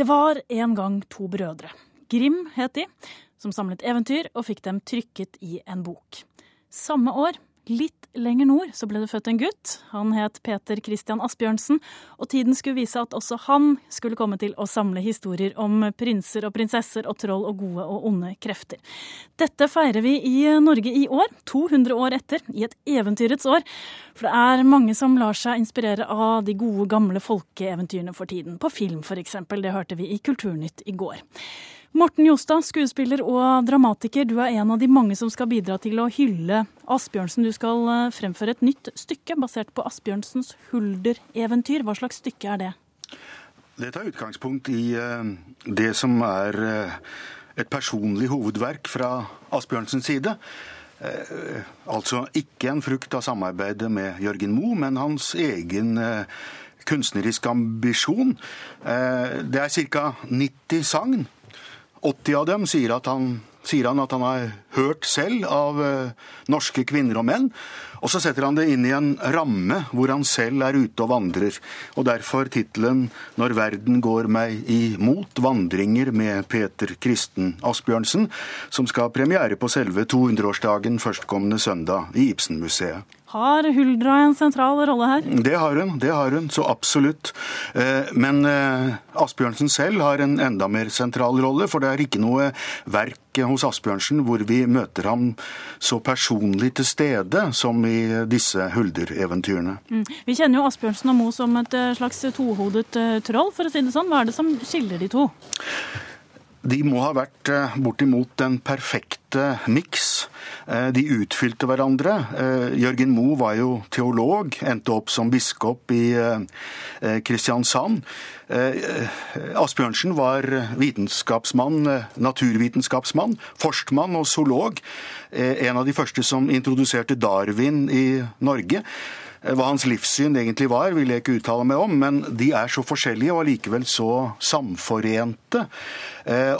Det var en gang to brødre. Grim het de, som samlet eventyr og fikk dem trykket i en bok. Samme år, litt lenger nord, så ble det født en gutt. Han het Peter Christian Asbjørnsen, og tiden skulle vise at også han skulle komme til å samle historier om prinser og prinsesser og troll og gode og onde krefter. Dette feirer vi i Norge i år, 200 år etter, i et eventyrets år. For det er mange som lar seg inspirere av de gode, gamle folkeeventyrene for tiden. På film, f.eks. Det hørte vi i Kulturnytt i går. Morten Jostad, skuespiller og dramatiker, du er en av de mange som skal bidra til å hylle Asbjørnsen. Du skal eh, fremføre et nytt stykke basert på Asbjørnsens Hulder-eventyr. Hva slags stykke er det? Det tar utgangspunkt i eh, det som er eh, et personlig hovedverk fra Asbjørnsens side. Altså ikke en frukt av samarbeidet med Jørgen Moe, men hans egen kunstneriske ambisjon. Det er ca. 90 sagn 80 av dem sier, han, sier han at han har hørt selv av eh, norske kvinner og menn. Og så setter han det inn i en ramme hvor han selv er ute og vandrer. Og derfor tittelen 'Når verden går meg imot vandringer med Peter Kristen Asbjørnsen', som skal ha premiere på selve 200-årsdagen førstkommende søndag i Ibsenmuseet. Har Huldra en sentral rolle her? Det har hun, det har hun, så absolutt. Eh, men eh, Asbjørnsen selv har en enda mer sentral rolle, for det er ikke noe verk hos Asbjørnsen hvor vi møter ham så personlig til stede som i disse Hulder-eventyrene. Mm. Vi kjenner jo Asbjørnsen og Moe som et eh, slags tohodet troll, for å si det sånn. Hva er det som skiller de to? De må ha vært bortimot den perfekte miks de utfylte hverandre. Eh, Jørgen Moe var jo teolog, endte opp som biskop i eh, Kristiansand. Asbjørnsen var vitenskapsmann, naturvitenskapsmann, forstmann og zoolog. En av de første som introduserte Darwin i Norge. Hva hans livssyn egentlig var, vil jeg ikke uttale meg om, men de er så forskjellige og allikevel så samforente.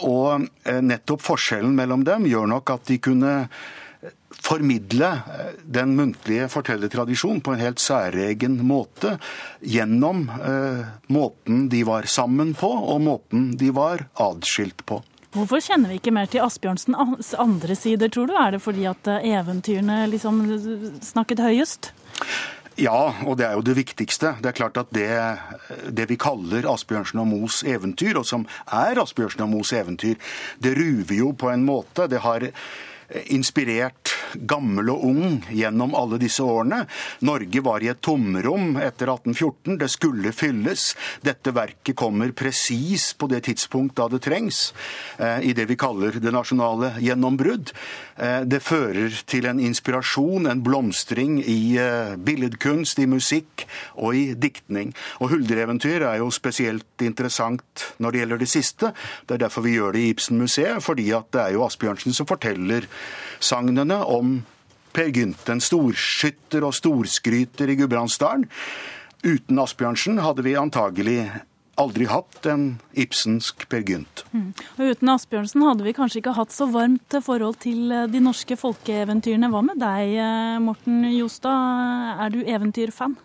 Og nettopp forskjellen mellom dem gjør nok at de kunne formidle eh, den muntlige fortellertradisjonen på en helt særegen måte gjennom eh, måten de var sammen på, og måten de var adskilt på. Hvorfor kjenner vi ikke mer til Asbjørnsens andre sider, tror du? Er det fordi at eh, eventyrene liksom snakket høyest? Ja, og det er jo det viktigste. Det er klart at det, det vi kaller Asbjørnsen og Moes eventyr, og som er Asbjørnsen og Moes eventyr, det ruver jo på en måte. Det har inspirert gammel og ung gjennom alle disse årene. Norge var i et tomrom etter 1814. Det skulle fylles. Dette verket kommer presis på det tidspunkt da det trengs, eh, i det vi kaller det nasjonale gjennombrudd. Eh, det fører til en inspirasjon, en blomstring i eh, billedkunst, i musikk og i diktning. Og Huldereventyr er jo spesielt interessant når det gjelder det siste. Det er derfor vi gjør det i Ibsen-museet, fordi at det er jo Asbjørnsen som forteller sagnene om Per Gynt, en storskytter og storskryter i Gudbrandsdalen. Uten Asbjørnsen hadde vi antagelig aldri hatt en ibsensk Per Gynt. Mm. Og uten Asbjørnsen hadde vi kanskje ikke hatt så varmt forhold til eh, de norske folkeeventyrene. Hva med deg, eh, Morten Jostad? Er du eventyrfan?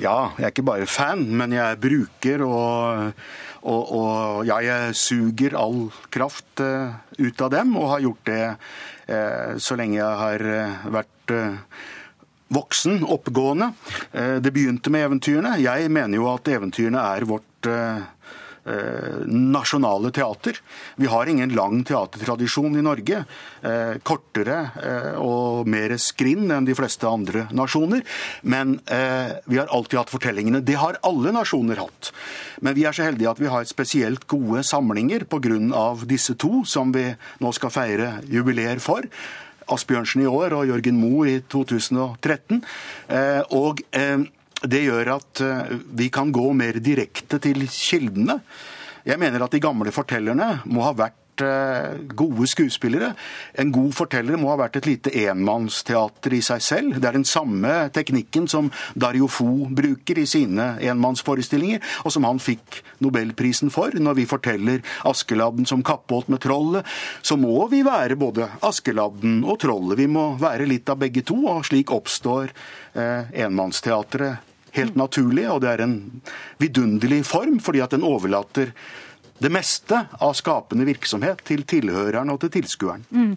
Ja, jeg er ikke bare fan, men jeg er bruker og og, og ja, jeg suger all kraft uh, ut av dem, og har gjort det uh, så lenge jeg har uh, vært voksen, oppegående. Det begynte med eventyrene. Jeg mener jo at eventyrene er vårt Eh, nasjonale teater. Vi har ingen lang teatertradisjon i Norge. Eh, kortere eh, og mer skrinn enn de fleste andre nasjoner. Men vi har alltid hatt fortellingene. Det har alle nasjoner hatt. Men vi er så heldige at vi har spesielt gode samlinger pga. disse to, som vi nå skal feire jubileer for. Asbjørnsen i år og Jørgen Moe i 2013. Og det gjør at eh, vi kan gå mer direkte til kildene. Jeg mener at de gamle fortellerne må ha vært eh, gode skuespillere. En god forteller må ha vært et lite enmannsteater i seg selv. Det er den samme teknikken som Dario Fo bruker i sine enmannsforestillinger, og som han fikk nobelprisen for. Når vi forteller Askeladden som kappåt med trollet, så må vi være både Askeladden og trollet. Vi må være litt av begge to, og slik oppstår eh, enmannsteatret helt naturlig, og det er en vidunderlig form, fordi at den overlater det meste av skapende virksomhet til tilhøreren og til tilskueren. Mm.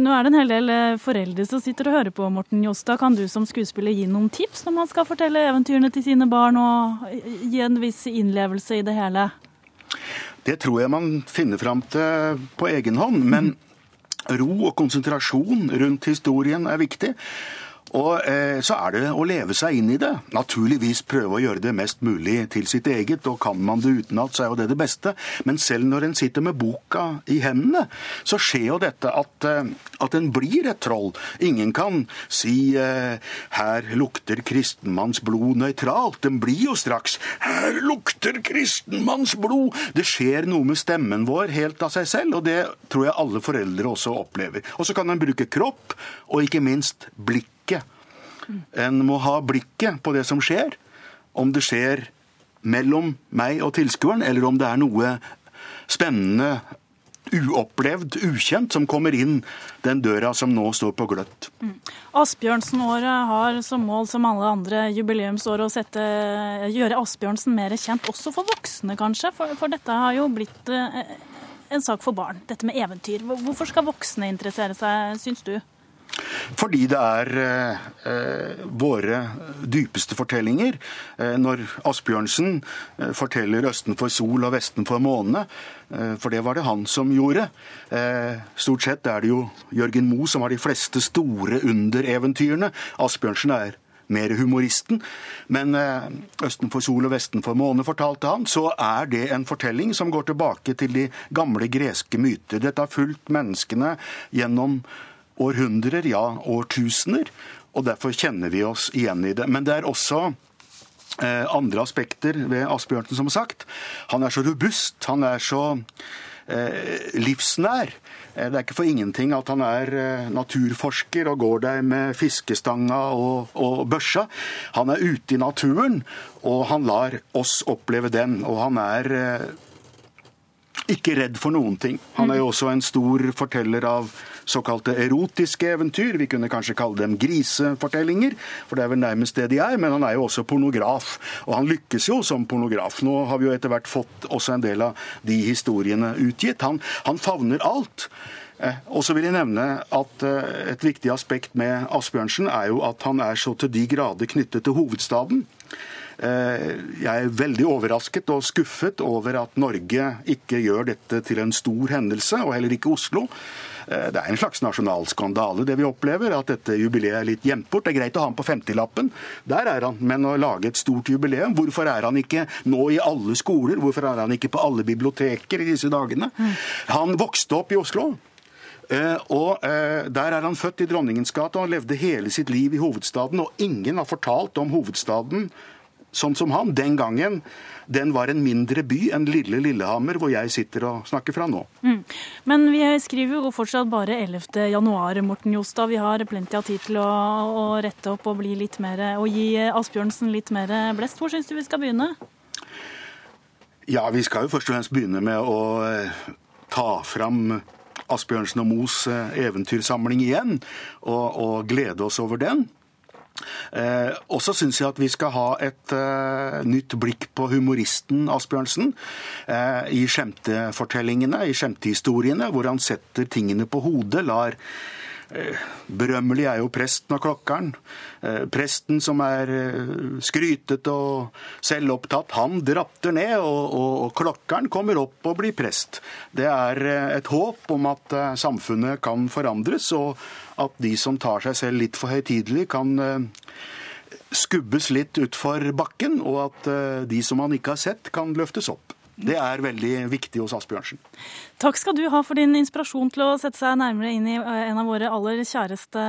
nå er det en hel del eh, foreldre som sitter og hører på, Morten Jostad. Kan du som skuespiller gi noen tips når man skal fortelle eventyrene til sine barn, og gi en viss innlevelse i det hele? Det tror jeg man finner fram til på egen hånd. Men ro og konsentrasjon rundt historien er viktig. Og eh, så er det å leve seg inn i det. Naturligvis prøve å gjøre det mest mulig til sitt eget, og kan man det utenat, så er jo det det beste. Men selv når en sitter med boka i hendene, så skjer jo dette at, eh, at en blir et troll. Ingen kan si eh, 'her lukter kristenmanns blod nøytralt'. Den blir jo straks 'her lukter kristenmanns blod'. Det skjer noe med stemmen vår helt av seg selv, og det tror jeg alle foreldre også opplever. Og så kan en bruke kropp, og ikke minst blikk en må ha blikket på det som skjer. Om det skjer mellom meg og tilskueren, eller om det er noe spennende, uopplevd, ukjent, som kommer inn den døra som nå står på gløtt. Mm. Asbjørnsen-året har som mål, som alle andre jubileumsår, å sette, gjøre Asbjørnsen mer kjent, også for voksne kanskje? For, for dette har jo blitt eh, en sak for barn, dette med eventyr. Hvorfor skal voksne interessere seg, syns du? Fordi det er eh, våre dypeste fortellinger. Eh, når Asbjørnsen eh, forteller 'Østen for sol og vesten for måne', eh, for det var det han som gjorde. Eh, stort sett er det jo Jørgen Moe som har de fleste store undereventyrene. Asbjørnsen er mer humoristen. Men eh, 'Østen for sol og vesten for måne', fortalte han, så er det en fortelling som går tilbake til de gamle greske myter. Dette har fulgt menneskene gjennom århundrer, ja årtusener. Og derfor kjenner vi oss igjen i det. Men det er også eh, andre aspekter ved Asbjørnsen, som sagt. Han er så robust. Han er så eh, livsnær. Eh, det er ikke for ingenting at han er naturforsker og går der med fiskestanga og, og, børsa. Han er ute i naturen, og han lar oss oppleve den. Og han er ikke redd for noen ting. Han er jo også en stor forteller av såkalte erotiske eventyr. Vi kunne kanskje kalle dem grisefortellinger, for det er vel nærmest det de er. Men han er jo også pornograf, og han lykkes jo som pornograf. Nå har vi jo etter hvert fått også en del av de historiene utgitt. Han, han favner alt. Eh, og så vil jeg nevne at eh, Et viktig aspekt med Asbjørnsen er jo at han er så til de grader knyttet til hovedstaden. Eh, jeg er veldig overrasket og skuffet over at Norge ikke gjør dette til en stor hendelse, og heller ikke Oslo. Eh, det er en slags nasjonalskandale det vi opplever, at dette jubileet er litt gjemt bort. Det er greit å ha han på 50-lappen, der er han. Men å lage et stort jubileum, hvorfor er han ikke nå i alle skoler? Hvorfor er han ikke på alle biblioteker i disse dagene? Han vokste opp i Oslo. Uh, og Der er han født i Dronningens gate, og han levde hele sitt liv i hovedstaden. Og ingen har fortalt om hovedstaden sånn som han, den gangen, den var en mindre by enn lille Lillehammer, hvor jeg sitter og snakker fra nå. Mm. Men vi skriver jo fortsatt bare 11. januar, Morten Jostad. Vi har plenty av tid til å, å rette opp og, bli litt mer, og gi Asbjørnsen litt mer blest. Hvor syns du vi skal begynne? Ja, vi skal jo først og fremst begynne med å eh, ta fram Asbjørnsen og Moes eh, eventyrsamling igjen, og, og glede oss over den. Eh, og så syns jeg at vi skal ha et eh, nytt blikk på humoristen Asbjørnsen eh, i skjemtefortellingene, i skjemtehistoriene, hvor han setter tingene på hodet. lar Berømmelig er jo presten og klokkeren. Eh, presten som er eh, skrytete og selvopptatt, han dratter ned, og, og, og, klokkeren kommer opp og blir prest. Det er et håp om at samfunnet kan forandres, og at de som tar seg selv litt for høytidelig, kan eh, skubbes litt utfor bakken, og at eh, de som man ikke har sett, kan løftes opp. Det er veldig viktig hos Asbjørnsen. Takk skal du ha for din inspirasjon til å sette seg nærmere inn i eh, en av våre aller kjæreste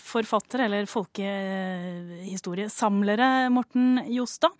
forfattere, eller folkehistoriesamlere, Morten Jostad.